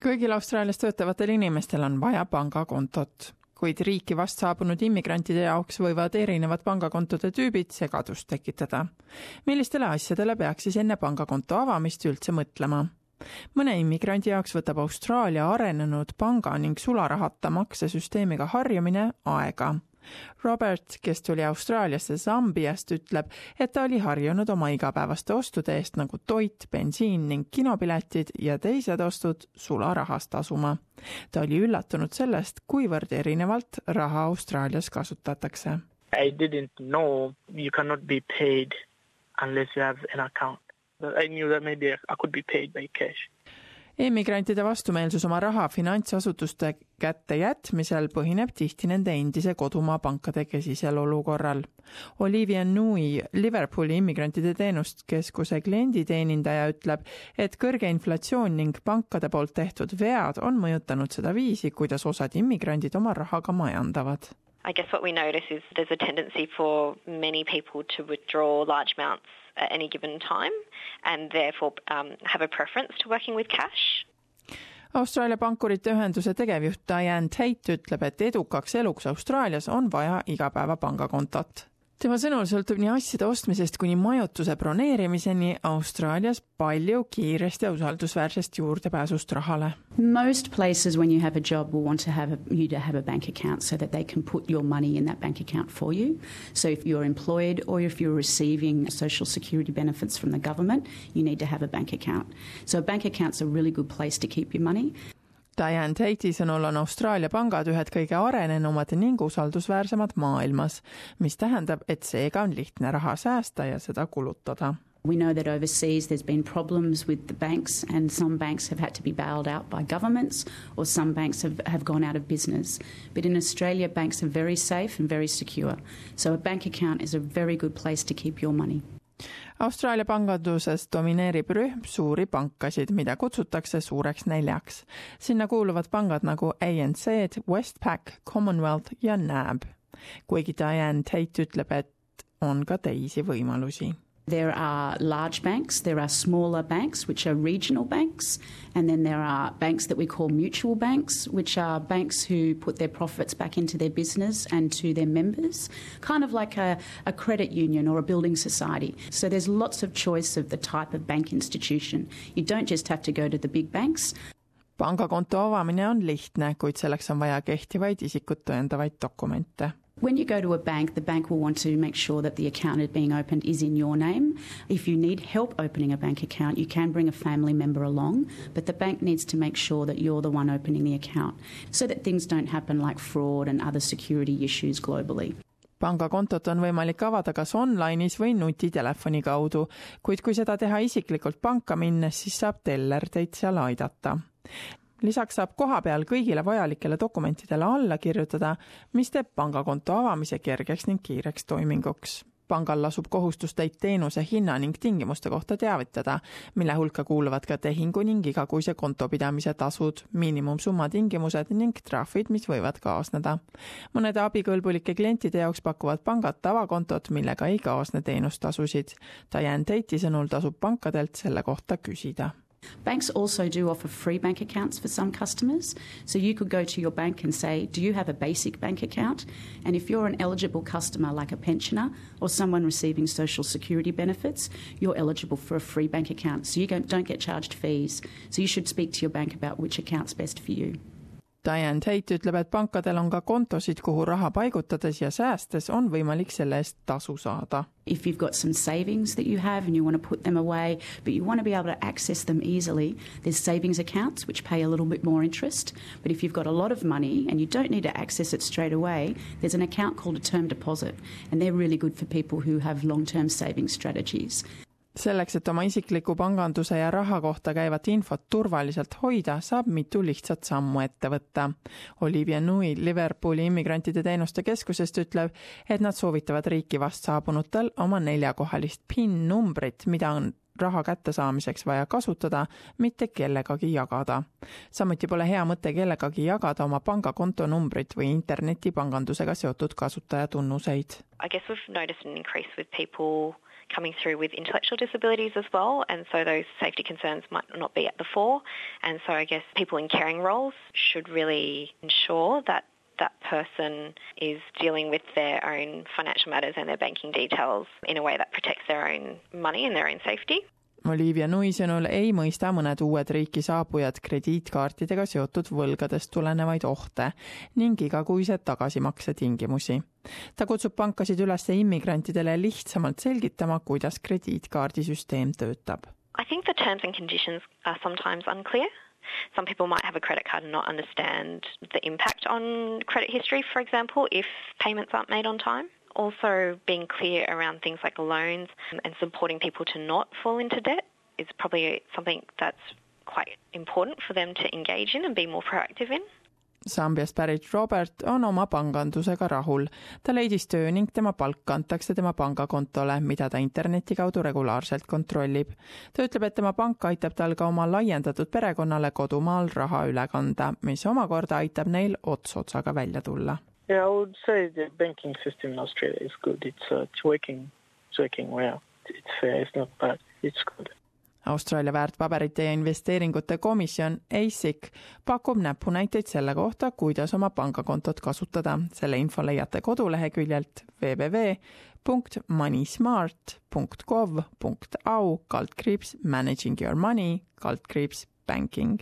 kõigil Austraalias töötavatel inimestel on vaja pangakontot, kuid riiki vast saabunud immigrantide jaoks võivad erinevad pangakontode tüübid segadust tekitada. millistele asjadele peaks siis enne pangakonto avamist üldse mõtlema? mõne immigrandi jaoks võtab Austraalia arenenud panga ning sularahata maksesüsteemiga harjumine aega Robert, kes tuli Austraaliasse Zambiast, ütleb, et ta oli harjunud oma igapäevaste ostude eest nagu toit, bensiin ning kinopiletid ja teised ostud sularahas tasuma. ta oli üllatunud sellest, kuivõrd erinevalt raha Austraalias kasutatakse. I didn't know you cannot be paid unless you have an account. I knew that maybe I could be paid by cash immigrantide vastumeelsus oma raha finantsasutuste kätte jätmisel põhineb tihti nende endise kodumaa pankade kesisel olukorral. Olivia Nui, Liverpooli immigrantide teenustkeskuse klienditeenindaja ütleb, et kõrge inflatsioon ning pankade poolt tehtud vead on mõjutanud seda viisi, kuidas osad immigrandid oma rahaga majandavad I guess what we notice is there's a tendency for many people to withdraw large amounts at any given time and therefore um, have a preference to working with cash. Austraalia pankurite ühenduse tegevjuht Diane Tate ütleb, et edukaks eluks Austraalias on vaja igapäevapangakontot tema sõnul sõltub nii asjade ostmisest kuni majutuse broneerimiseni Austraalias palju kiirest ja usaldusväärsest juurdepääsust rahale. Most places when you have a job will want to have a, you to have a bank account so that they can put your money in that bank account for you. So if you're employed or if you're receiving social security benefits from the government, you need to have a bank account. So a bank account's a really good place to keep your money. Diane Tate'i sõnul on Austraalia pangad ühed kõige arenenumad ning usaldusväärsemad maailmas, mis tähendab, et seega on lihtne raha säästa ja seda kulutada. We know that overseas there's been problems with the banks, and some banks have had to be bailed out by governments, or some banks have, have gone out of business. But in Australia, banks are very safe and very secure. So a bank account is a very good place to keep your money. Austraalia panganduses domineerib rühm suuri pankasid, mida kutsutakse suureks neljaks. sinna kuuluvad pangad nagu ANZ-d, Westpac, Commonwealth ja NAB. kuigi Diane Tate ütleb, et on ka teisi võimalusi There are large banks, there are smaller banks, which are regional banks, and then there are banks that we call mutual banks, which are banks who put their profits back into their business and to their members, kind of like a, a credit union or a building society. So there's lots of choice of the type of bank institution. You don't just have to go to the big banks. pangakonto avamine on lihtne, kuid selleks on vaja kehtivaid isikut tõendavaid dokumente When you go to a bank, the bank will want to make sure that the account being opened is in your name. If you need help opening a bank account, you can bring a family member along, but the bank needs to make sure that you're the one opening the account so that things don't happen like fraud and other security issues globally. pangakontot on võimalik avada kas online'is või nutitelefoni kaudu, kuid kui seda teha isiklikult panka minnes, siis saab teller teid seal aidata lisaks saab kohapeal kõigile vajalikele dokumentidele alla kirjutada, mis teeb pangakonto avamise kergeks ning kiireks toiminguks. pangal lasub kohustus teid teenuse hinna ning tingimuste kohta teavitada, mille hulka kuuluvad ka tehingu ning igakuise kontopidamise tasud, miinimumsumma tingimused ning trahvid, mis võivad kaasneda. mõnede abikõlbulike klientide jaoks pakuvad pangad tavakontot, millega ei kaasne teenustasusid. Diane Tate'i sõnul tasub pankadelt selle kohta küsida Banks also do offer free bank accounts for some customers. So you could go to your bank and say, Do you have a basic bank account? And if you're an eligible customer, like a pensioner or someone receiving social security benefits, you're eligible for a free bank account. So you don't get charged fees. So you should speak to your bank about which account's best for you. Diane Tate ütleb, et pankadel on ka kontosid, kuhu raha paigutades ja säästes on võimalik selle eest tasu saada. If you've got some savings that you have and you want to put them away, but you want to be able to access them easily, there's savings accounts which pay a little bit more interest. But if you've got a lot of money and you don't need to access it straight away, there's an account called a term deposit, and they're really good for people who have long term savings strategies. Selleks, et oma isikliku panganduse ja raha kohta käivat infot turvaliselt hoida, saab mitu lihtsat sammu ette võtta. Olivia Nui Liverpooli immigrantide teenuste keskusest ütleb, et nad soovitavad riiki vast saabunutel oma neljakohalist PIN-numbrit, mida on raha kättesaamiseks vaja kasutada, mitte kellegagi jagada. samuti pole hea mõte kellegagi jagada oma pangakonto numbrit või internetipangandusega seotud kasutajatunnuseid. I guess we've noticed an increase with people coming through with intellectual disabilities as well, and so those safety concerns might not be at the fore. And so I guess people in caring roles should really ensure that that person is dealing with their own financial matters and their banking details in a way that protects their own money and their own safety. Olivia Nui sõnul ei mõista mõned uued riiki saabujad krediitkaartidega seotud võlgadest tulenevaid ohte ning igakuised tagasimakse tingimusi. ta kutsub pankasid üles immigrantidele lihtsamalt selgitama, kuidas krediitkaardisüsteem töötab. I think the terms and conditions are sometimes unclear. Some people might have a credit card and not understand the impact on credit history, for example, if payments aren't made on time. Also, being clear around things like loans and supporting people to not fall into debt is probably something that's quite important for them to engage in and be more proactive in. Sambiast pärit Robert on oma pangandusega rahul. ta leidis töö ning tema palk antakse tema pangakontole, mida ta interneti kaudu regulaarselt kontrollib. ta ütleb, et tema pank aitab tal ka oma laiendatud perekonnale kodumaal raha üle kanda, mis omakorda aitab neil ots otsaga välja tulla Yeah, I would say the banking system in Australia is good. It's uh, it's working, it's working well. It's fair. It's not bad. It's good. Austraalia väärtpaberite ja investeeringute komisjon ASIC pakub näpunäiteid selle kohta, kuidas oma pangakontot kasutada. selle info leiate koduleheküljelt www.moneysmart.gov.au kaldkriips managing your money kaldkriips banking